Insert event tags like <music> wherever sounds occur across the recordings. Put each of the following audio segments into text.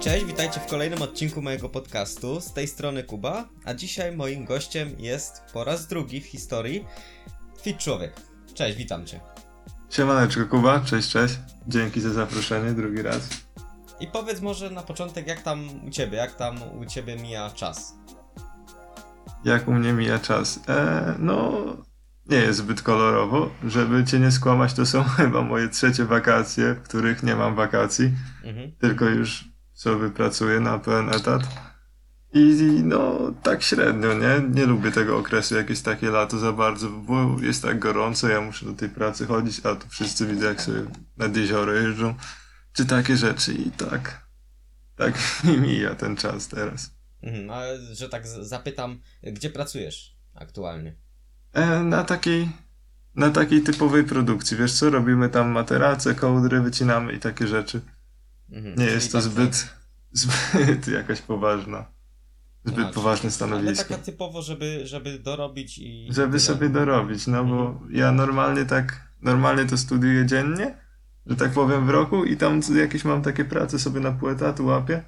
Cześć, witajcie w kolejnym odcinku mojego podcastu. Z tej strony Kuba, a dzisiaj moim gościem jest po raz drugi w historii Fit Człowiek. Cześć, witam cię. Siemaneczko Kuba, cześć, cześć. Dzięki za zaproszenie drugi raz. I powiedz może na początek, jak tam u ciebie, jak tam u ciebie mija czas? Jak u mnie mija czas? E, no, nie jest zbyt kolorowo. Żeby cię nie skłamać, to są <laughs> chyba moje trzecie wakacje, w których nie mam wakacji, Mhm. tylko już sobie pracuję na pełen etat. I no, tak średnio, nie? Nie lubię tego okresu, jak jest takie lato za bardzo, bo jest tak gorąco, ja muszę do tej pracy chodzić, a tu wszyscy widzę, jak sobie nad jezioro jeżdżą, czy takie rzeczy i tak, tak <laughs> mi mija ten czas teraz. Mhm. A że tak zapytam, gdzie pracujesz aktualnie? E, na takiej, na takiej typowej produkcji, wiesz co, robimy tam materace, kołdry, wycinamy i takie rzeczy. Mhm. Nie jest to tak- zbyt, zbyt <laughs> jakaś poważna, zbyt A, poważne Ale stanowisko. taka typowo, żeby, żeby dorobić i... Żeby sobie dorobić, no bo ja normalnie tak, normalnie to studiuję dziennie, że tak powiem w roku i tam jakieś mam takie prace sobie na pół etatu łapię,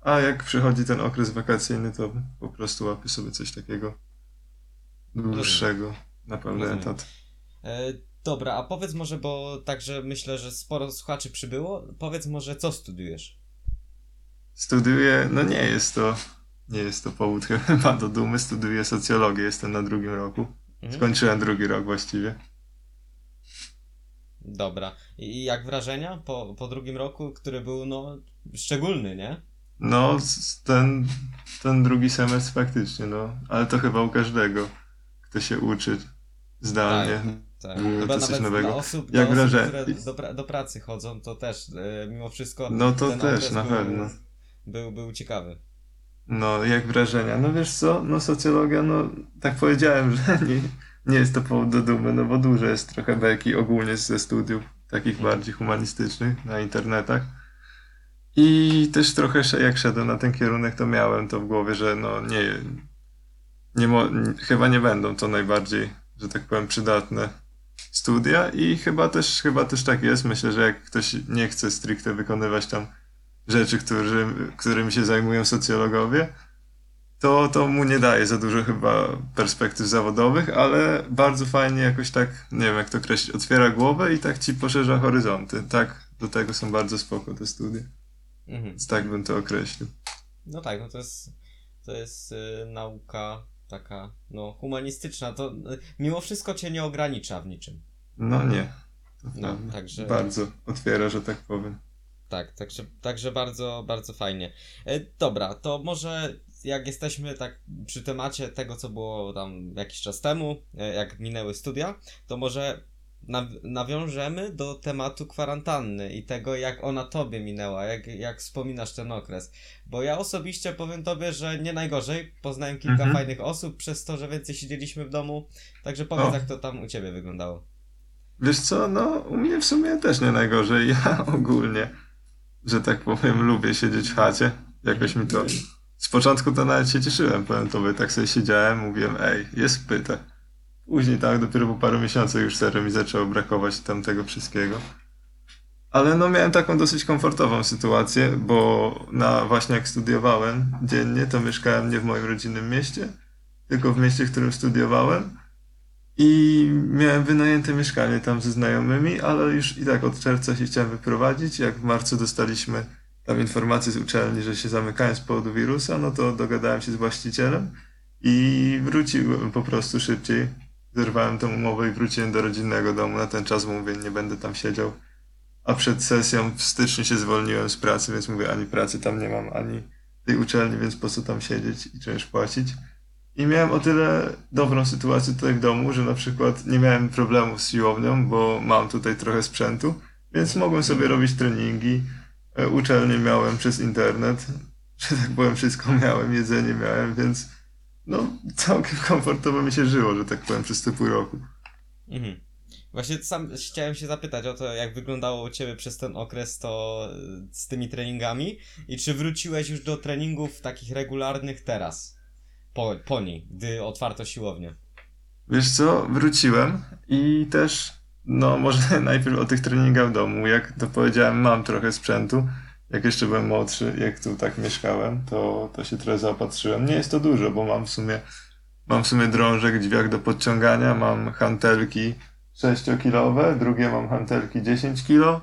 a jak przychodzi ten okres wakacyjny, to po prostu łapię sobie coś takiego dłuższego na pełny Rozumiem. etat. E, dobra, a powiedz może, bo także myślę, że sporo słuchaczy przybyło, powiedz może, co studiujesz? Studiuję, no nie jest to, nie jest to powód chyba <laughs> do dumy, studiuję socjologię, jestem na drugim roku. Mhm. Skończyłem drugi rok właściwie. Dobra. I jak wrażenia po, po drugim roku, który był, no, szczególny, nie? No, ten, ten drugi semestr faktycznie, no, ale to chyba u każdego, kto się uczy zdalnie. Tak. Mm, Chyba coś nowego. dla osób, Jak dla osób które do, pra- do pracy chodzą, to też e, mimo wszystko No to też, na był, pewno. Był, był ciekawy. No, jak wrażenia? No wiesz co, no socjologia, no tak powiedziałem, <laughs> że nie, nie jest to powód do dumy, no bo dużo jest trochę beki ogólnie ze studiów takich bardziej humanistycznych na internetach. I też trochę jak szedłem na ten kierunek, to miałem to w głowie, że no nie, nie mo, n- chyba nie będą to najbardziej, że tak powiem, przydatne studia i chyba też, chyba też tak jest. Myślę, że jak ktoś nie chce stricte wykonywać tam rzeczy, którzy, którymi się zajmują socjologowie, to, to mu nie daje za dużo chyba perspektyw zawodowych, ale bardzo fajnie jakoś tak, nie wiem jak to określić, otwiera głowę i tak ci poszerza horyzonty. Tak, do tego są bardzo spoko te studia. Mhm. Więc tak bym to określił. No tak, no to jest, to jest e, nauka taka, no, humanistyczna, to mimo wszystko cię nie ogranicza w niczym. No nie. No, także... Bardzo otwiera, że tak powiem. Tak, także, także bardzo, bardzo fajnie. E, dobra, to może jak jesteśmy tak przy temacie tego, co było tam jakiś czas temu, e, jak minęły studia, to może nawiążemy do tematu kwarantanny i tego, jak ona tobie minęła, jak, jak wspominasz ten okres. Bo ja osobiście powiem tobie, że nie najgorzej. Poznałem kilka Mhm. fajnych osób przez to, że więcej siedzieliśmy w domu. Także powiedz, O. jak to tam u ciebie wyglądało. Wiesz co, no u mnie w sumie też nie najgorzej. <laughs> Ja ogólnie, że tak powiem, lubię siedzieć w chacie. Jakoś mi to... Z początku to nawet się cieszyłem, powiem tobie, tak sobie siedziałem, mówiłem, ej, jest pyte. Później tak, dopiero po paru miesiącach już serio mi zaczęło brakować tam tego wszystkiego. Ale no miałem taką dosyć komfortową sytuację, bo na właśnie jak studiowałem dziennie, to mieszkałem nie w moim rodzinnym mieście, tylko w mieście, w którym studiowałem. I miałem wynajęte mieszkanie tam ze znajomymi, ale już i tak od czerwca się chciałem wyprowadzić. Jak w marcu dostaliśmy tam informację z uczelni, że się zamykają z powodu wirusa, no to dogadałem się z właścicielem i wróciłem po prostu szybciej. Zerwałem tą umowę i wróciłem do rodzinnego domu na ten czas, mówię, nie będę tam siedział. A przed sesją w styczniu się zwolniłem z pracy, więc mówię, ani pracy tam nie mam, ani tej uczelni, więc po co tam siedzieć i czymś płacić. I miałem o tyle dobrą sytuację tutaj w domu, że na przykład nie miałem problemów z siłownią, bo mam tutaj trochę sprzętu, więc mogłem sobie robić treningi. E, Uczelnię miałem przez internet, <laughs> że tak powiem, wszystko miałem, jedzenie miałem, więc no całkiem komfortowo mi się żyło, że tak powiem, przez te pół roku. Mhm. Właśnie sam chciałem się zapytać o to, jak wyglądało u Ciebie przez ten okres to y, z tymi treningami i czy wróciłeś już do treningów takich regularnych teraz, po, po niej, gdy otwarto siłownię. Wiesz co, wróciłem i też, no może <laughs> najpierw o tych treningach w domu. Jak to powiedziałem, mam trochę sprzętu. Jak jeszcze byłem młodszy, jak tu tak mieszkałem, to, to się trochę zaopatrzyłem. Nie jest to dużo, bo mam w sumie, mam w sumie drążek, dźwiak do podciągania, mam hantelki 6-kilowe, drugie mam hantelki 10 kg,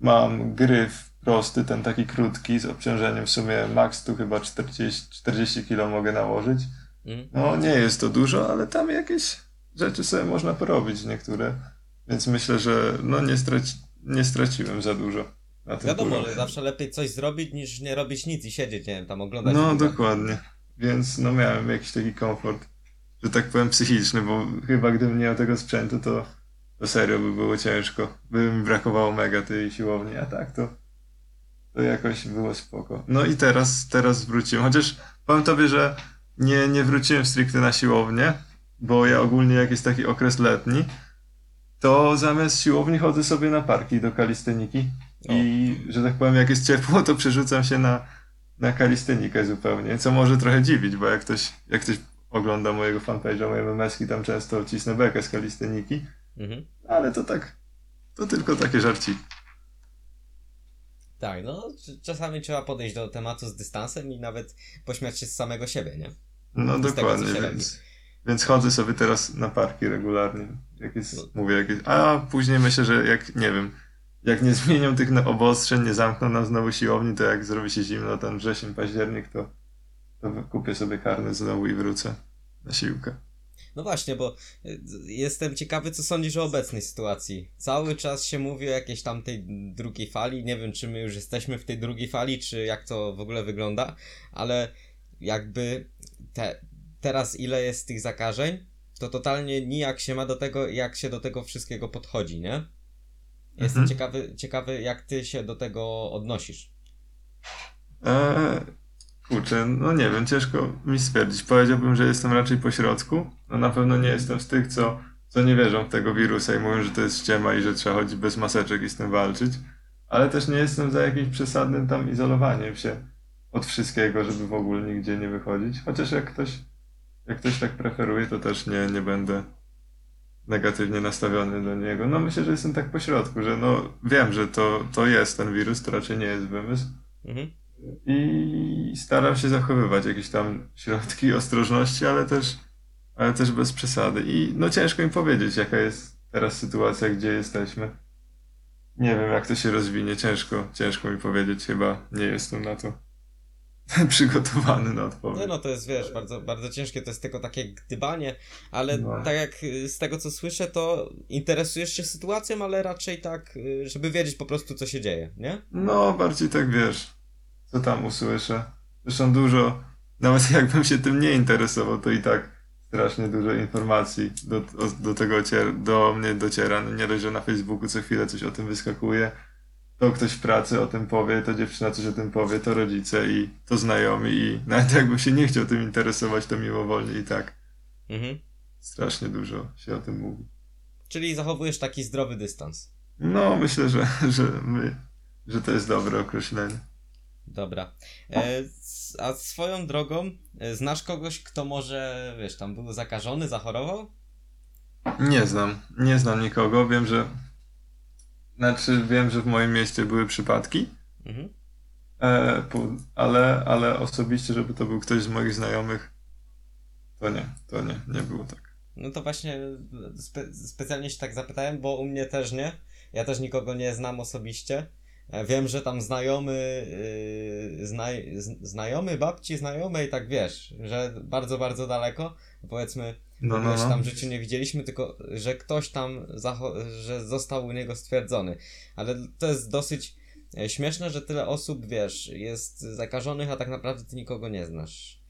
mam gryf prosty, ten taki krótki, z obciążeniem w sumie max tu chyba 40, 40 kg mogę nałożyć. Mhm. No nie jest to dużo, ale tam jakieś rzeczy sobie można porobić niektóre. Więc myślę, że no nie, straci, nie straciłem za dużo Wiadomo, że zawsze lepiej coś zrobić niż nie robić nic i siedzieć, nie wiem, tam oglądać. No dokładnie. Więc no miałem jakiś taki komfort, że tak powiem psychiczny, bo chyba gdybym nie miał tego sprzętu, to, to serio by było ciężko. By mi brakowało mega tej siłowni, a tak to, to jakoś było spoko. No i teraz, teraz wróciłem. Chociaż powiem tobie, że nie, nie wróciłem stricte na siłownię, bo ja ogólnie jak jest taki okres letni, to zamiast siłowni chodzę sobie na parki do kalisteniki i, że tak powiem, jak jest ciepło, to przerzucam się na, na kalistenikę zupełnie, co może trochę dziwić, bo jak ktoś, jak ktoś ogląda mojego fanpage'a, moje memeski, tam często cisnę bekę z kalisteniki, Mhm. ale to tak, to tylko takie żarciki. Tak, no czasami trzeba podejść do tematu z dystansem i nawet pośmiać się z samego siebie, nie? No Z tego, dokładnie, się więc, więc chodzę sobie teraz na parki regularnie, jak jest, No. mówię, jak jest, a później myślę, że jak, nie wiem, jak nie zmienią tych obostrzeń, nie zamkną nam znowu siłowni, to jak zrobi się zimno, ten wrzesień, październik, to, to kupię sobie karnet znowu i wrócę na siłkę. No właśnie, bo y, jestem ciekawy, co sądzisz o obecnej sytuacji. Cały czas się mówi o jakiejś tam tej drugiej fali. Nie wiem, czy my już jesteśmy w tej drugiej fali, czy jak to w ogóle wygląda, ale jakby te, teraz ile jest tych zakażeń, to totalnie nijak się ma do tego, jak się do tego wszystkiego podchodzi, nie? Jestem Mhm. ciekawy, ciekawy, jak ty się do tego odnosisz. Eee, kurczę, no nie wiem, ciężko mi stwierdzić. Powiedziałbym, że jestem raczej po środku. No na pewno nie jestem z tych, co, co nie wierzą w tego wirusa i mówią, że to jest ściema i że trzeba chodzić bez maseczek i z tym walczyć. Ale też nie jestem za jakimś przesadnym tam izolowaniem się od wszystkiego, żeby w ogóle nigdzie nie wychodzić. Chociaż jak ktoś, jak ktoś tak preferuje, to też nie, nie będę negatywnie nastawiony do niego. No myślę, że jestem tak po środku, że no wiem, że to, to jest ten wirus, to raczej nie jest wymysł. Mhm. I staram się zachowywać jakieś tam środki ostrożności, ale też, ale też bez przesady. I no ciężko mi powiedzieć, jaka jest teraz sytuacja, gdzie jesteśmy. Nie wiem, jak to się rozwinie. Ciężko, ciężko mi powiedzieć. Chyba nie jestem na to <laughs> przygotowany na odpowiedź. Nie no, to jest, wiesz, bardzo, bardzo ciężkie, to jest tylko takie gdybanie, ale No. tak jak y, z tego co słyszę, to interesujesz się sytuacją, ale raczej tak, y, żeby wiedzieć po prostu co się dzieje, nie? No, bardziej tak wiesz, co tam usłyszę. Zresztą dużo, nawet <laughs> jakbym się tym nie interesował, to i tak strasznie dużo informacji do, do tego do mnie dociera. No nie dość, że na Facebooku co chwilę coś o tym wyskakuje, to ktoś w pracy o tym powie, to dziewczyna coś o tym powie, to rodzice i to znajomi i nawet jakbym się nie chciał tym interesować, to mimowolnie i tak Mhm. strasznie dużo się o tym mówi. Czyli zachowujesz taki zdrowy dystans. No, myślę, że, <laughs> że, my, że to jest dobre określenie. Dobra. E, a swoją drogą, e, znasz kogoś, kto może, wiesz, tam był zakażony, zachorował? Nie znam, nie znam nikogo. Wiem, że. Znaczy, wiem, że w moim mieście były przypadki, Mhm. e, ale, ale osobiście, żeby to był ktoś z moich znajomych, to nie, to nie, nie było tak. No to właśnie spe specjalnie się tak zapytałem, bo u mnie też nie. Ja też nikogo nie znam osobiście. E, Wiem, że tam znajomy, yy, znaj z- znajomy babci, znajomej, tak wiesz, że bardzo, bardzo daleko, powiedzmy, No, no, no. tam w życiu nie widzieliśmy, tylko że ktoś tam, zacho- że został u niego stwierdzony. Ale to jest dosyć e, śmieszne, że tyle osób, wiesz, jest zakażonych, a tak naprawdę ty nikogo nie znasz.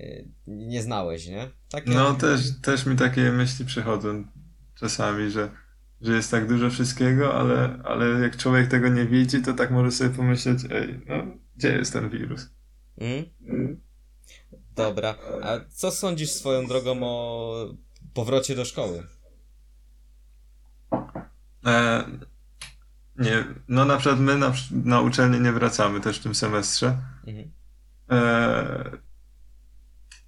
E, Nie znałeś, nie? Takie... No, też, też mi takie myśli przychodzą czasami, że, że jest tak dużo wszystkiego, ale, ale jak człowiek tego nie widzi, to tak może sobie pomyśleć, ej, no, gdzie jest ten wirus? Mm? Dobra. A co sądzisz swoją drogą o powrocie do szkoły? E, nie, no na przykład my na, na uczelnię nie wracamy też w tym semestrze. Mhm. E,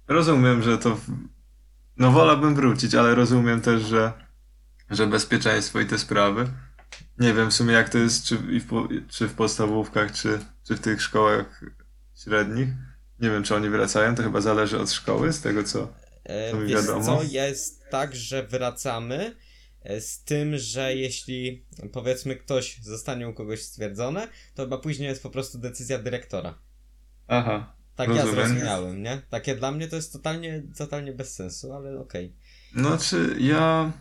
rozumiem, że to. No wolałbym wrócić, ale rozumiem też, że, że bezpieczeństwo i te sprawy. Nie wiem w sumie jak to jest, czy, w, czy w podstawówkach, czy, czy w tych szkołach średnich. Nie wiem, czy oni wracają, to chyba zależy od szkoły, z tego co. E, To mi Wiesz wiadomo. co, jest tak, że wracamy e, z tym, że jeśli powiedzmy ktoś zostanie u kogoś stwierdzone, to chyba później jest po prostu decyzja dyrektora. Aha. Tak ja Rozumiem. zrozumiałem, nie? Takie dla mnie to jest totalnie, totalnie bez sensu, ale okej. No czy ja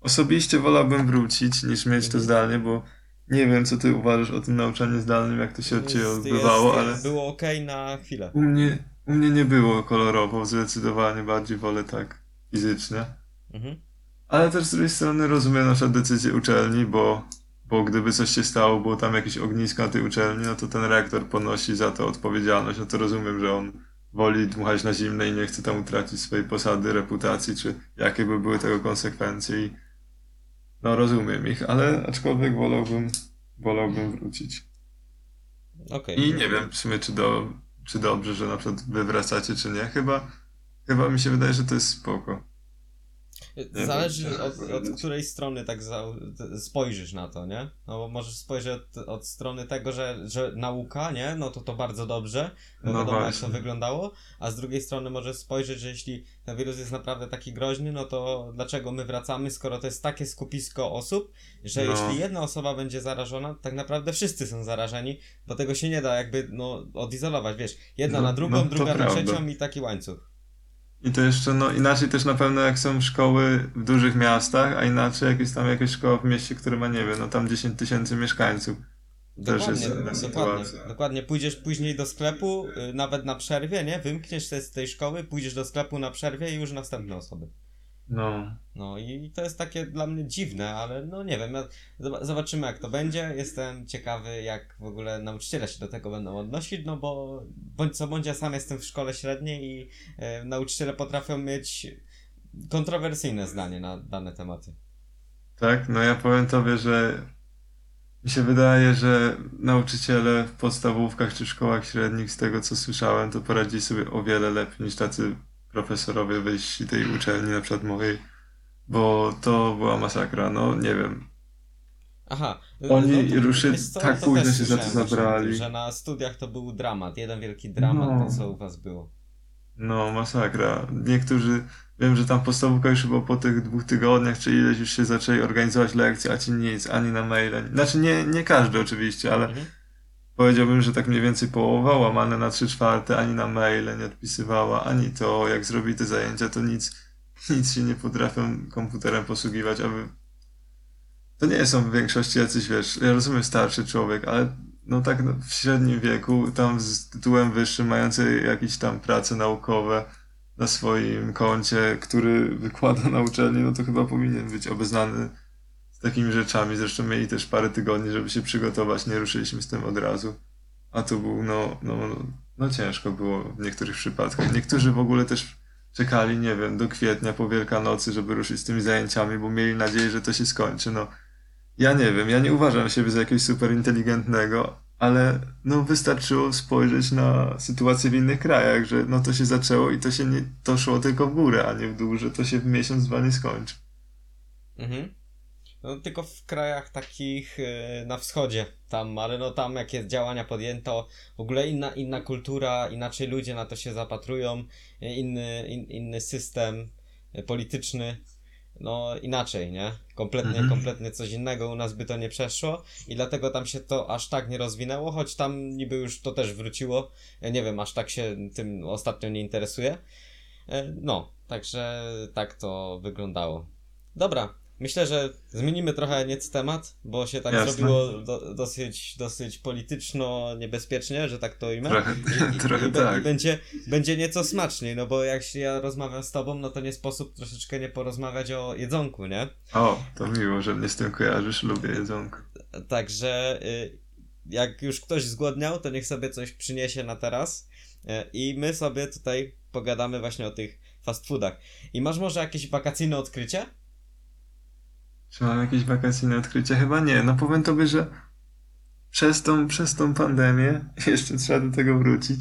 osobiście wolałbym wrócić niż mieć to Mhm. zdalnie, bo nie wiem, co ty uważasz o tym nauczaniu zdalnym, jak to się od ciebie odbywało, ale Było okej na chwilę. u mnie, u mnie nie było kolorowo, zdecydowanie bardziej wolę tak fizycznie. Mhm. Ale też z drugiej strony rozumiem na przykład decyzję uczelni, bo, bo gdyby coś się stało, było tam jakieś ognisko na tej uczelni, no to ten rektor ponosi za to odpowiedzialność. No to rozumiem, że on woli dmuchać na zimne i nie chce tam utracić swojej posady, reputacji, czy jakie by były tego konsekwencje. No rozumiem ich, ale aczkolwiek wolałbym, wolałbym wrócić. Okej. I nie wiem w sumie, czy, do, czy dobrze, że na przykład wy wracacie, czy nie. Chyba, chyba mi się wydaje, że to jest spoko. Zależy od, jak od której strony tak za, spojrzysz na to, nie? No bo możesz spojrzeć od, od strony tego, że, że nauka, nie? No to to bardzo dobrze, bo No wiadomo jak właśnie. to wyglądało, a z drugiej strony możesz spojrzeć, że jeśli ten wirus jest naprawdę taki groźny, no to dlaczego my wracamy, skoro to jest takie skupisko osób, że No. jeśli jedna osoba będzie zarażona, tak naprawdę wszyscy są zarażeni, bo tego się nie da jakby no, odizolować, wiesz, jedna No, na drugą, no druga na prawda. trzecią i taki łańcuch. I to jeszcze, no inaczej też na pewno jak są szkoły w dużych miastach, a inaczej jak jest tam jakaś szkoła w mieście, które ma, nie wiem, no tam 10 tysięcy mieszkańców. Też Dokładnie, jest inna dokładnie, sytuacja. dokładnie. Pójdziesz później do sklepu, y, nawet na przerwie, nie? Wymkniesz się z tej szkoły, pójdziesz do sklepu na przerwie i już następne osoby. No. No i to jest takie dla mnie dziwne, ale no nie wiem, zobaczymy jak to będzie. Jestem ciekawy jak w ogóle nauczyciele się do tego będą odnosić, no bo bądź co bądź ja sam jestem w szkole średniej i e, nauczyciele potrafią mieć kontrowersyjne zdanie na dane tematy. Tak, no ja powiem tobie, że mi się wydaje, że nauczyciele w podstawówkach czy szkołach średnich, z tego co słyszałem, to poradzili sobie o wiele lepiej niż tacy profesorowie wyjści tej uczelni, na przykład mojej, bo to była masakra, no nie wiem. Aha. Oni to- ruszyli- tak późno się za to tym, zabrali. Że na studiach to był dramat, jeden wielki dramat, No. to co u was było. No, masakra. Niektórzy, wiem, że tam podstawówka już chyba po tych dwóch tygodniach czy ileś już się zaczęli organizować lekcje, a ci nic, ani na maile. Znaczy nie, nie każdy oczywiście, ale Mhm. Powiedziałbym, że tak mniej więcej połowa, łamane na trzy czwarte, ani na maile nie odpisywała, ani to, jak zrobi te zajęcia, to nic, <laughs> nic się nie potrafią komputerem posługiwać, aby... To nie są w większości jacyś, wiesz, ja rozumiem starszy człowiek, ale no tak no, w średnim wieku, tam z tytułem wyższym, mający jakieś tam prace naukowe na swoim koncie, który wykłada na uczelni, no to chyba powinien być obeznany takimi rzeczami. Zresztą mieli też parę tygodni, żeby się przygotować, nie ruszyliśmy z tym od razu. A to był, no, no, no, ciężko było w niektórych przypadkach. Niektórzy w ogóle też czekali, nie wiem, do kwietnia po Wielkanocy, żeby ruszyć z tymi zajęciami, bo mieli nadzieję, że to się skończy. No, ja nie wiem, ja nie uważam siebie za jakiegoś super inteligentnego, ale no wystarczyło spojrzeć na sytuację w innych krajach, że no to się zaczęło i to się nie, to szło tylko w górę, a nie w dół, że to się w miesiąc, dwa nie skończy. Mhm. No, tylko w krajach takich e, na wschodzie tam, ale no tam jakie działania podjęto, w ogóle inna, inna kultura, inaczej ludzie na to się zapatrują, e, inny, in, inny system e, polityczny, no inaczej, nie? Kompletnie, Mhm. kompletnie coś innego u nas by to nie przeszło i dlatego tam się to aż tak nie rozwinęło, choć tam niby już to też wróciło, nie wiem, aż tak się tym ostatnio nie interesuje. No, także tak to wyglądało. Dobra, myślę, że zmienimy trochę nieco temat, bo się tak Jasne. zrobiło do, dosyć, dosyć polityczno niebezpiecznie, że tak to ujmę. Trochę, I, trochę i, tak. I będzie, będzie nieco smaczniej, no bo jak się ja rozmawiam z tobą, no to nie sposób troszeczkę nie porozmawiać o jedzonku, nie? O, to miło, że mnie z tym kojarzysz, lubię jedzonko. Także y, jak już ktoś zgłodniał, to niech sobie coś przyniesie na teraz y, i my sobie tutaj pogadamy właśnie o tych fast foodach. I masz może jakieś wakacyjne odkrycie? Czy mam jakieś wakacyjne odkrycie? Chyba nie. No powiem tobie, że przez tą, przez tą pandemię, <laughs> jeszcze trzeba do tego wrócić,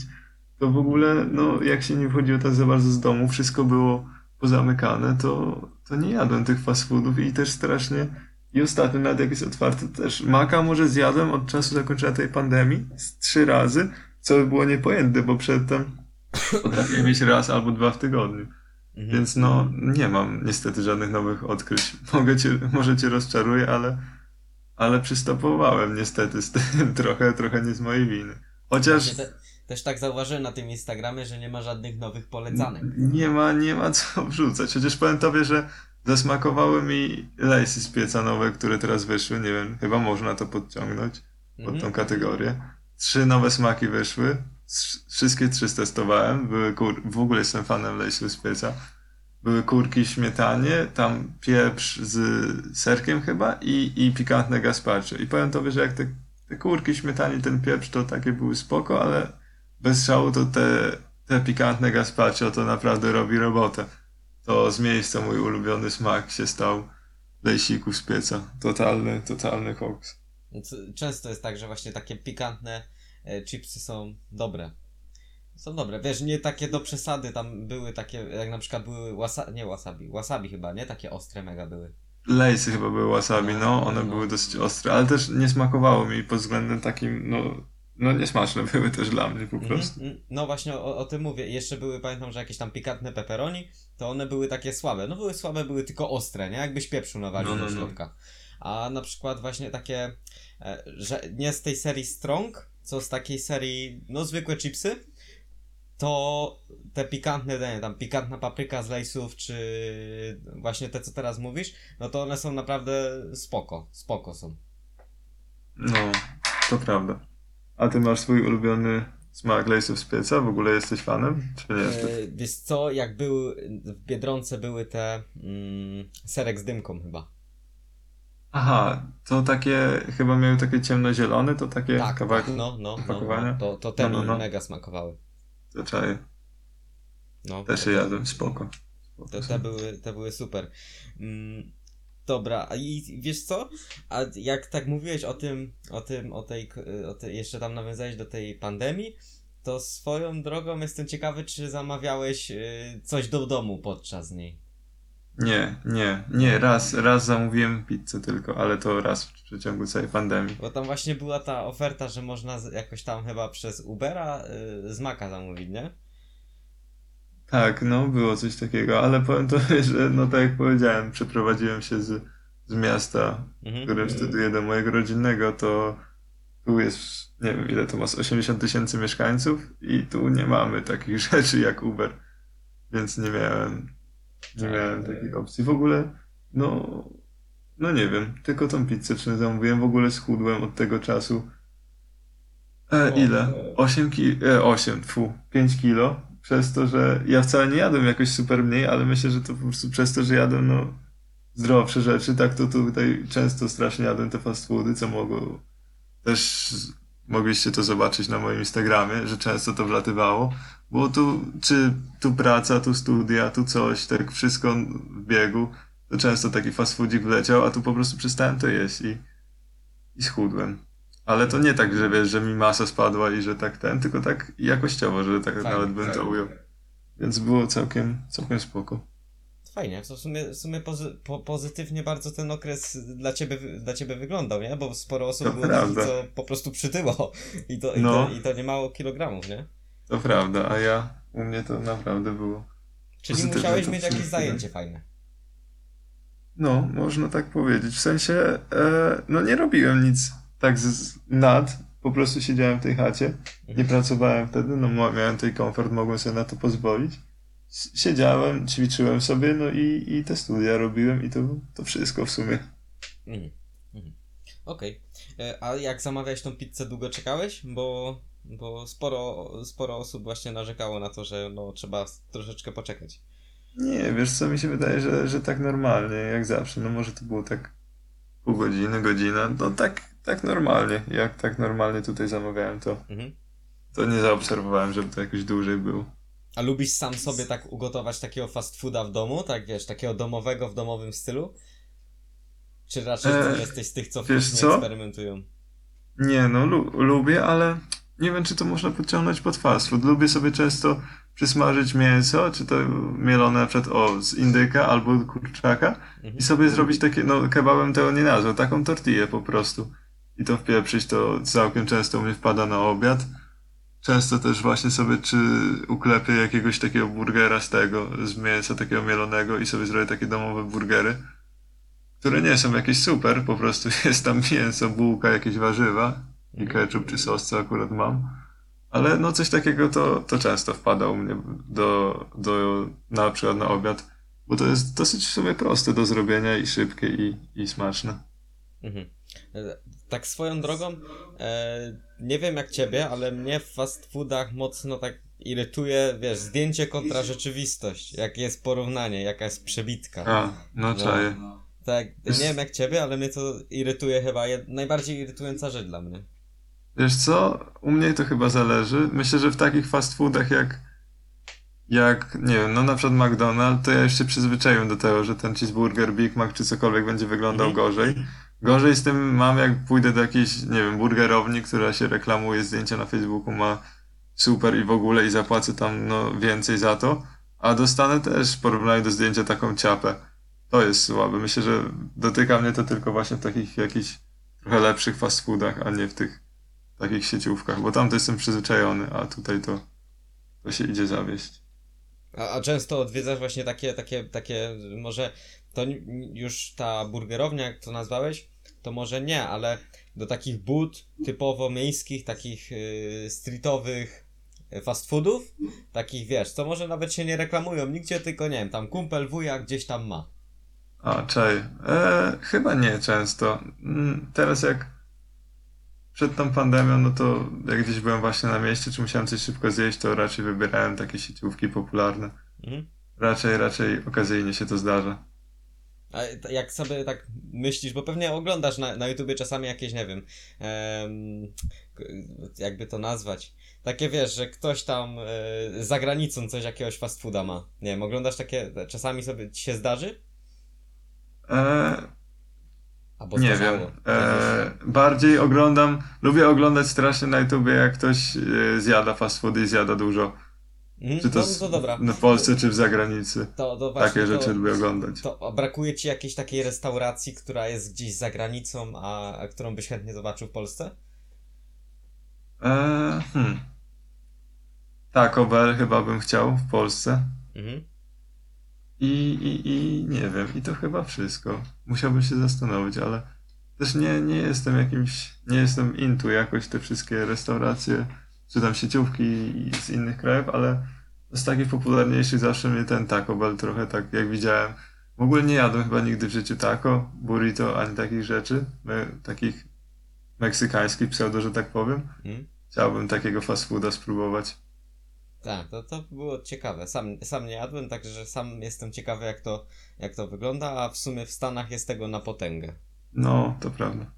to w ogóle, no jak się nie wchodziło tak za bardzo z domu, wszystko było pozamykane, to, to nie jadłem tych fast foodów i też strasznie I ostatnio nawet jak jest otwarty też maka może zjadłem od czasu zakończenia tej pandemii z trzy razy, co by było niepojęte, bo przedtem potrafiłem mieć raz albo dwa w tygodniu. Mhm. Więc no, nie mam niestety żadnych nowych odkryć. <laughs> Mogę cię, może cię rozczaruję, ale, ale przystopowałem niestety z tym <laughs> trochę, trochę nie z mojej winy. Chociaż Właśnie te, też tak zauważyłem na tym Instagramie, że nie ma żadnych nowych polecanek. nie ma, nie ma co <laughs> wrzucać. Chociaż powiem tobie, że zasmakowały mi lejsy z pieca nowe, które teraz wyszły. Nie wiem, chyba można to podciągnąć pod tą Mhm. kategorię. Trzy nowe smaki wyszły. Sz- Wszystkie trzy testowałem. Były kur... W ogóle jestem fanem lejsów z pieca. Były kurki śmietanie, tam pieprz z serkiem chyba i, i pikantne gazpacho. I powiem tobie, że jak te, te kurki śmietanie, ten pieprz to takie były spoko, ale bez szału to te, te pikantne gazpacho to naprawdę robi robotę. To z miejsca mój ulubiony smak się stał lejsików z pieca. Totalny, totalny. Więc Często jest tak, że właśnie takie pikantne chipsy są dobre. Są dobre. Wiesz, nie takie do przesady, tam były takie, jak na przykład były wasa nie wasabi, wasabi chyba, nie? Takie ostre mega były. Lejsy chyba były wasabi, no, one No. były dosyć ostre, ale też nie smakowało mi pod względem takim, no, no niesmaczne <laughs> były też dla mnie po prostu. Mhm, mm. No właśnie o, o tym mówię. Jeszcze były, pamiętam, że jakieś tam pikantne pepperoni, to one były takie słabe. No były słabe, były tylko ostre, nie? Jakbyś pieprzu nawalił No, no, do no. środka. A na przykład właśnie takie, e, że nie z tej serii Strong, co z takiej serii, no zwykłe chipsy, to te pikantne, nie, tam pikantna papryka z lejsów, czy właśnie te, co teraz mówisz, no to one są naprawdę spoko, spoko są. No, to prawda. A ty masz swój ulubiony smak lejsów z pieca? W ogóle jesteś fanem? Czy nie jesteś? Wiesz co, jak były, w Biedronce były te mm, serek z dymką chyba. Aha, to takie, chyba miały takie ciemnozielone, to takie Tak, kawałki tak, no, no, no, opakowania? no. To, to te No, no, no. mega smakowały. to czaję. No, Też to, je jadłem, spoko. spoko to, te, były, te były super. Mm, dobra, a i wiesz co? A jak tak mówiłeś o tym, o tym, o tej, o tej jeszcze tam nawiązałeś do tej pandemii, to swoją drogą jestem ciekawy, czy zamawiałeś y, coś do domu podczas niej. Nie, nie, nie, raz, raz zamówiłem pizzę tylko, ale to raz w przeciągu całej pandemii. Bo tam właśnie była ta oferta, że można jakoś tam chyba przez Ubera y, z Maka zamówić, nie? Tak, no było coś takiego, ale powiem to, <laughs> że no tak jak powiedziałem, przeprowadziłem się z, z miasta, Mhm. którym studiuję do mojego rodzinnego, to tu jest, nie wiem ile to ma, z 80 tysięcy mieszkańców i tu nie mamy takich <laughs> rzeczy jak Uber, więc nie miałem, nie miałem takiej opcji. W ogóle, no, no nie wiem, tylko tą pizzę czy zamówiłem, w ogóle schudłem od tego czasu. E, ile? 8 ki- e, 8, fu, 5 kilo. Przez to, że ja wcale nie jadłem jakoś super mniej, ale myślę, że to po prostu przez to, że jadłem no zdrowsze rzeczy, tak to tutaj często strasznie jadłem te fast foody, co mogło też mogliście to zobaczyć na moim Instagramie, że często to wlatywało, bo tu czy tu praca, tu studia, tu coś, tak wszystko w biegu, to często taki fast foodzik wleciał, a tu po prostu przestałem to jeść i, i schudłem. Ale to nie tak, że wiesz, że mi masa spadła i że tak ten, tylko tak jakościowo, że tak nawet bym to ujął. Więc było całkiem, całkiem spoko. Fajnie, w sumie, w sumie pozy, po, pozytywnie bardzo ten okres dla ciebie, dla ciebie wyglądał, nie? Bo sporo osób To było takich, co po prostu przytyło i to, i, No. to, i to nie mało kilogramów, nie? To prawda, a ja, u mnie to naprawdę było. Czyli Pozytywnie musiałeś mieć jakieś zajęcie fajne. No, można tak powiedzieć. W sensie, e, no nie robiłem nic tak z, nad, po prostu siedziałem w tej chacie, nie pracowałem wtedy, no miałem tej komfort, mogłem sobie na to pozwolić. Siedziałem, ćwiczyłem sobie, no i, i te studia robiłem i to, to wszystko w sumie. Mhm. Mhm. Okej. E, A jak zamawiałeś tą pizzę, długo czekałeś? Bo, bo sporo, sporo osób właśnie narzekało na to, że no, trzeba troszeczkę poczekać. Nie, wiesz co, mi się wydaje, że, że tak normalnie, jak zawsze. No może to było tak pół godziny, godzina, no tak, tak normalnie. Jak tak normalnie tutaj zamawiałem, to, Mhm. to nie zaobserwowałem, żeby to jakoś dłużej było. A lubisz sam sobie tak ugotować takiego fast fooda w domu? Tak wiesz, takiego domowego w domowym stylu? Czy raczej E, jesteś z tych, co wiesz co? eksperymentują? Nie, no lu lubię, ale nie wiem, czy to można podciągnąć pod fast food. Lubię sobie często przysmażyć mięso, czy to mielone na przykład o, z indyka albo kurczaka Mhm. i sobie zrobić takie, no kebabem tego nie nazwę, taką tortillę po prostu. I to wpieprzyć, to całkiem często mnie wpada na obiad. Często też właśnie sobie czy uklepię jakiegoś takiego burgera z tego, z mięsa takiego mielonego i sobie zrobię takie domowe burgery, które nie są jakieś super, po prostu <laughs> jest tam mięso, bułka, jakieś warzywa i ketchup czy sos, co akurat mam. Ale no coś takiego to, to często wpada u mnie do, do, na przykład na obiad, bo to jest dosyć w sumie proste do zrobienia i szybkie i, i smaczne. Mhm. Tak swoją drogą, e, nie wiem jak ciebie, ale mnie w fast foodach mocno tak irytuje, wiesz, zdjęcie kontra rzeczywistość. Jakie jest porównanie, jaka jest przebitka. A, no czaję. Tak, nie wiem jak ciebie, ale mnie to irytuje chyba, najbardziej irytująca rzecz dla mnie. Wiesz co? U mnie to chyba zależy. Myślę, że w takich fast foodach jak, jak nie wiem, no na przykład McDonald's, to ja już się przyzwyczaiłem do tego, że ten cheeseburger, Big Mac czy cokolwiek będzie wyglądał Mhm. gorzej. Gorzej z tym mam, jak pójdę do jakiejś, nie wiem, burgerowni, która się reklamuje, zdjęcia na Facebooku ma super i w ogóle i zapłacę tam no więcej za to, a dostanę też w porównaniu do zdjęcia taką ciapę. To jest słabe. Myślę, że dotyka mnie to tylko właśnie w takich jakichś trochę lepszych fast foodach, a nie w tych takich sieciówkach, bo tam to jestem przyzwyczajony, a tutaj to, to się idzie zawieść. A, a często odwiedzasz właśnie takie, takie, takie, może to już ta burgerownia, jak to nazwałeś, to może nie, ale do takich bud typowo miejskich, takich y, streetowych y, fast foodów, takich wiesz, co może nawet się nie reklamują nigdzie, tylko nie wiem, tam kumpel wuja gdzieś tam ma. A, czaj. E, chyba nie często. Mm, Teraz jak przed tą pandemią, no to jak gdzieś byłem właśnie na mieście, czy musiałem coś szybko zjeść, to raczej wybierałem takie sieciówki popularne. Mhm. Raczej, raczej okazyjnie się to zdarza. A jak sobie tak myślisz, bo pewnie oglądasz na, na YouTubie czasami jakieś, nie wiem, em, jakby to nazwać. Takie wiesz, że ktoś tam e, za granicą coś jakiegoś fast fooda ma. Nie wiem, oglądasz takie, czasami sobie ci się zdarzy? E, nie wiem. E, bardziej oglądam, lubię oglądać strasznie na YouTubie, jak ktoś e, zjada fast foody i zjada dużo. Mhm, Czy to, no, no to dobra. w Polsce, czy w zagranicy. To, to właśnie, Takie rzeczy to, lubię oglądać. to a brakuje ci jakiejś takiej restauracji, która jest gdzieś za granicą, a, a którą byś chętnie zobaczył w Polsce? E, hmm. Taco Bell chyba bym chciał w Polsce. Mhm. I, i, I nie wiem, i to chyba wszystko. Musiałbym się zastanowić, ale też nie, nie jestem jakimś, nie jestem into jakoś te wszystkie restauracje, czy tam sieciówki z innych krajów, ale z takich popularniejszych zawsze mnie ten Taco Bell trochę tak, jak widziałem. W ogóle nie jadłem chyba nigdy w życiu taco, burrito, ani takich rzeczy, me, takich meksykańskich pseudo, że tak powiem. Mhm. Chciałbym takiego fast fooda spróbować. Tak, to, to było ciekawe. Sam, sam nie jadłem, także sam jestem ciekawy, jak to, jak to wygląda, a w sumie w Stanach jest tego na potęgę. No, to prawda.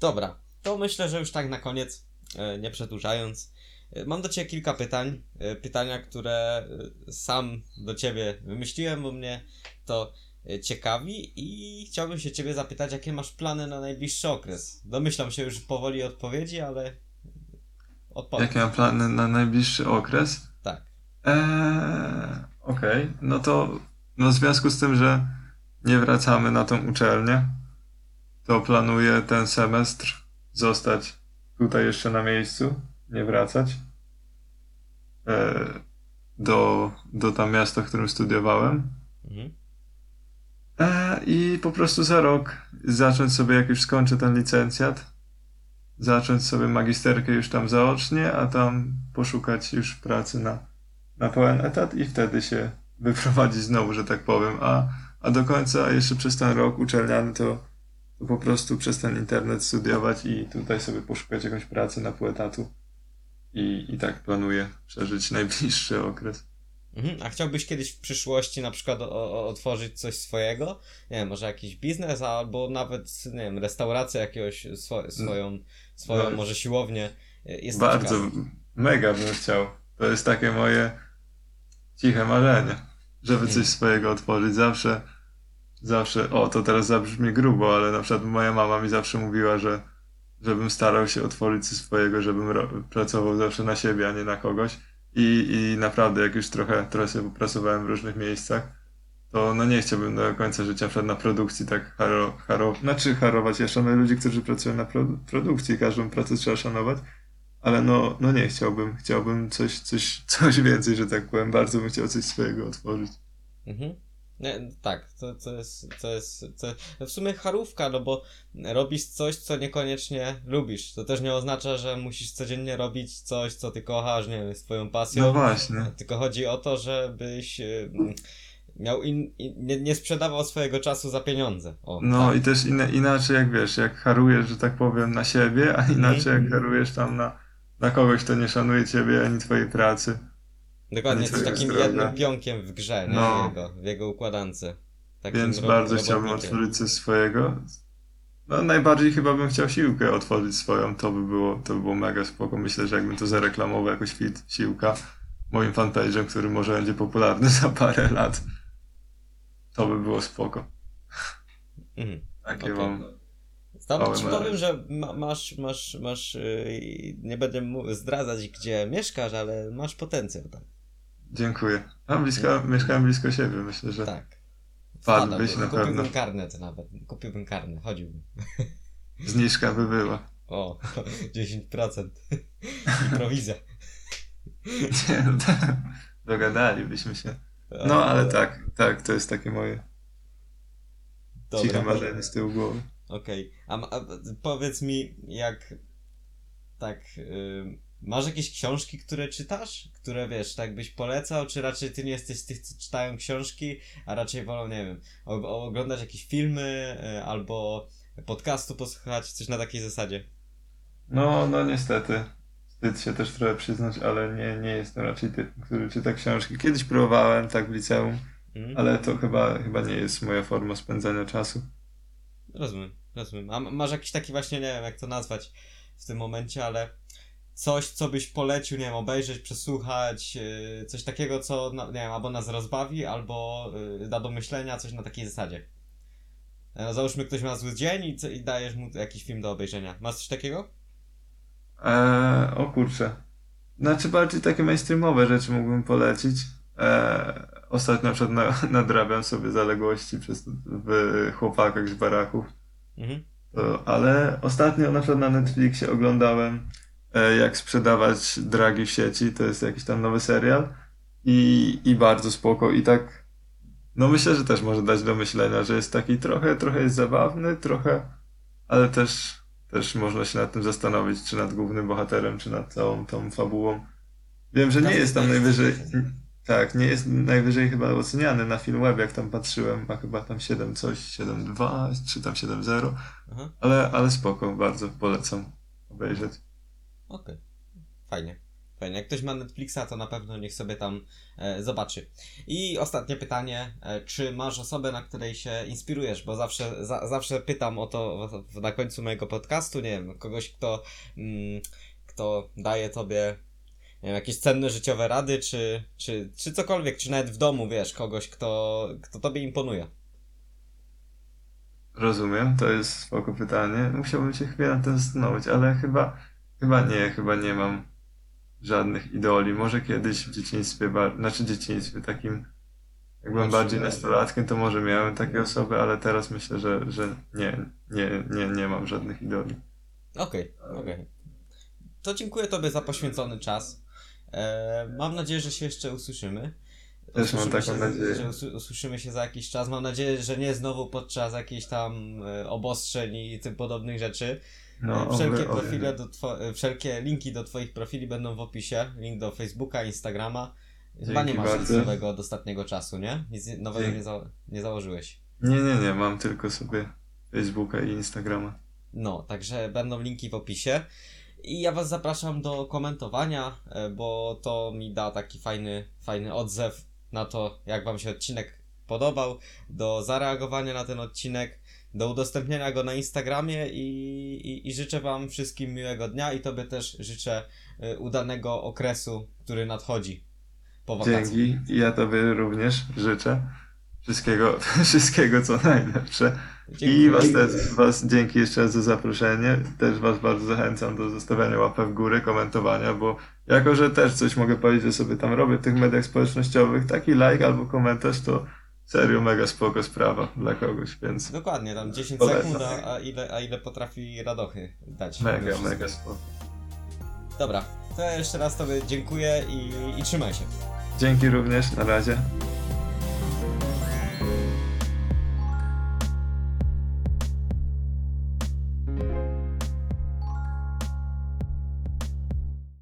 Dobra, to myślę, że już tak na koniec, e, nie przedłużając, e, mam do Ciebie kilka pytań. e, Pytania, które sam do Ciebie wymyśliłem, bo mnie to ciekawi i chciałbym się Ciebie zapytać, jakie masz plany na najbliższy okres. Domyślam się już powoli odpowiedzi, ale Jakie mam plany na najbliższy okres? Tak. Eee, okej, no to no w związku z tym, że nie wracamy na tą uczelnię, to planuję ten semestr zostać tutaj jeszcze na miejscu, nie wracać eee, do, do tam miasta, w którym studiowałem. Mhm. Eee, I po prostu za rok zacząć sobie, jak już skończę ten licencjat, zacząć sobie magisterkę już tam zaocznie, a tam poszukać już pracy na, na pełen etat i wtedy się wyprowadzić znowu, że tak powiem. A, a do końca jeszcze przez ten rok uczelniany to, to po prostu przez ten internet studiować i tutaj sobie poszukać jakąś pracy na pół etatu. I, I tak planuję przeżyć najbliższy okres. Mhm. A chciałbyś kiedyś w przyszłości na przykład o, o, otworzyć coś swojego? Nie wiem, może jakiś biznes, albo nawet, nie wiem, restaurację jakiegoś, swo, swoją, swoją No. może siłownię. Jest Bardzo, mega bym chciał. To jest takie moje ciche marzenie, żeby coś swojego otworzyć. Zawsze, zawsze, o to teraz zabrzmi grubo, ale na przykład moja mama mi zawsze mówiła, że żebym starał się otworzyć coś swojego, żebym pracował zawsze na siebie, a nie na kogoś. i, i naprawdę jak już trochę, trochę sobie popracowałem w różnych miejscach, to no nie chciałbym do końca życia na produkcji tak haro, haro, znaczy harować. Ja szanuję ludzi, którzy pracują na pro, produkcji, każdą pracę trzeba szanować, ale no, no nie chciałbym, chciałbym coś, coś, coś więcej, że tak powiem, bardzo bym chciał coś swojego otworzyć. Mhm. Nie, tak, to, to jest, to jest, to w sumie charówka, no bo robisz coś, co niekoniecznie lubisz. To też nie oznacza, że musisz codziennie robić coś, co ty kochasz, nie wiem, jest twoją pasją. No właśnie. Tylko chodzi o to, żebyś miał in, in, nie, nie sprzedawał swojego czasu za pieniądze. O, No tak. i też inne, inaczej jak wiesz, jak harujesz, że tak powiem, na siebie, a inaczej jak harujesz tam na, na kogoś, kto nie szanuje ciebie ani twojej pracy. Dokładnie, jesteś jest takim droga. jednym pionkiem w grze, nie? No. Jego, w jego układance. Takim Więc bardzo chciałbym otworzyć coś swojego. No najbardziej chyba bym chciał siłkę otworzyć swoją, to by było, to by było mega spoko. Myślę, że jakbym to zareklamował jakoś fit siłka moim fanpage'em, który może będzie popularny <laughs> za parę lat, to by było spoko. Mhm. Takie Okej. mam. Tam ci powiem, że ma, masz, masz, masz, yy, nie będę zdradzać, gdzie mieszkasz, ale masz potencjał, tak. Dziękuję. A blisko, mieszkałem blisko siebie, myślę, że Tak. Wpadłbym, na Kupiłbym pewno. karnet nawet, kupiłbym karnet, chodziłbym. zniżka by była. O, 10% i prowizja. Nie, no tak. Dogadalibyśmy się. No ale tak, tak, to jest takie moje ciche Dobra. marzenie z tyłu głowy. Okej, a, ma- a powiedz mi, jak tak, masz jakieś książki, które czytasz? Które wiesz, tak byś polecał, czy raczej ty nie jesteś z tych, co czytają książki, a raczej wolą, nie wiem, oglądać jakieś filmy, y, albo podcastu posłuchać, coś na takiej zasadzie? No, no niestety. Wstyd się też trochę przyznać, ale nie, nie jestem raczej typem, który czyta książki. Kiedyś próbowałem, tak w liceum, Mhm. ale to chyba, chyba nie jest moja forma spędzania czasu. Rozumiem, rozumiem. A masz jakiś taki właśnie, nie wiem jak to nazwać w tym momencie, ale coś, co byś polecił, nie wiem, obejrzeć, przesłuchać, yy, coś takiego, co, nie wiem, albo nas rozbawi, albo yy, da do myślenia, coś na takiej zasadzie. E, No, załóżmy, ktoś ma zły dzień i, i dajesz mu jakiś film do obejrzenia. Masz coś takiego? Eee, o kurczę. Znaczy bardziej takie mainstreamowe rzeczy mógłbym polecić. Eee, ostatnio na przykład na, <laughs> nadrabiam sobie zaległości przez, w chłopakach z baraków. Mhm. To, ale ostatnio na przykład na Netflixie oglądałem e, jak sprzedawać dragi w sieci. To jest jakiś tam nowy serial i, i bardzo spoko. I tak, no myślę, że też może dać do myślenia, że jest taki trochę, trochę jest zabawny, trochę, ale też, też można się nad tym zastanowić, czy nad głównym bohaterem, czy nad całą tą fabułą. Wiem, że nie jest tam najwyżej, tak, nie jest najwyżej chyba oceniany na Filmweb, jak tam patrzyłem, ma chyba tam 7 coś, 7.2, czy tam 7.0. Aha, Ale, ale spoko, bardzo polecam obejrzeć. okej. Fajnie. Fajnie. Jak ktoś ma Netflixa, to na pewno niech sobie tam e, zobaczy. I ostatnie pytanie. E, czy masz osobę, na której się inspirujesz? Bo zawsze, za, zawsze pytam o to w, na końcu mojego podcastu. Nie wiem, kogoś, kto, mm, kto daje tobie nie wiem, jakieś cenne życiowe rady, czy, czy, czy cokolwiek, czy nawet w domu, wiesz, kogoś, kto, kto tobie imponuje. Rozumiem, to jest spoko pytanie. Musiałbym się chwilę nad tym zastanowić, ale chyba, chyba nie, chyba nie mam żadnych idoli. Może kiedyś w dzieciństwie, znaczy dzieciństwie takim, jak byłem Znaczy, bardziej nastolatkiem, to może miałem takie osoby, ale teraz myślę, że, że nie, nie, nie, nie mam żadnych idoli. Okej, okej. To dziękuję Tobie za poświęcony czas. E, mam nadzieję, że się jeszcze usłyszymy. Też mam taką się, nadzieję. Że usłyszymy się za jakiś czas. Mam nadzieję, że nie znowu podczas jakichś tam e, obostrzeń i tym podobnych rzeczy. No, wszelkie, oby- oby. profile do two- wszelkie linki do Twoich profili będą w opisie. Link do Facebooka, Instagrama. Chyba nie masz nic nowego od ostatniego czasu, nie? Nic nowego nie, za- nie założyłeś. Nie, nie, nie, mam tylko sobie Facebooka i Instagrama. No, także będą linki w opisie. I ja Was zapraszam do komentowania, e, bo to mi da taki fajny, fajny odzew na to, jak Wam się odcinek podobał, do zareagowania na ten odcinek, do udostępnienia go na Instagramie i, i, i życzę Wam wszystkim miłego dnia i Tobie też życzę e, udanego okresu, który nadchodzi po wakacjach. Dzięki. I ja Tobie również życzę Wszystkiego, <laughs> wszystkiego co najlepsze. I was też, was dzięki jeszcze raz za zaproszenie. Też was bardzo zachęcam do zostawiania łapek w górę, komentowania, bo jako, że też coś mogę powiedzieć, że sobie tam robię w tych mediach społecznościowych, taki like albo komentarz to serio mega spoko sprawa dla kogoś, więc Dokładnie, tam 10 Polecam. sekund, a, ile, a ile potrafi radochy dać. mega, mega spoko. Dobra, to ja jeszcze raz Tobie dziękuję i, i trzymaj się. Dzięki również, na razie.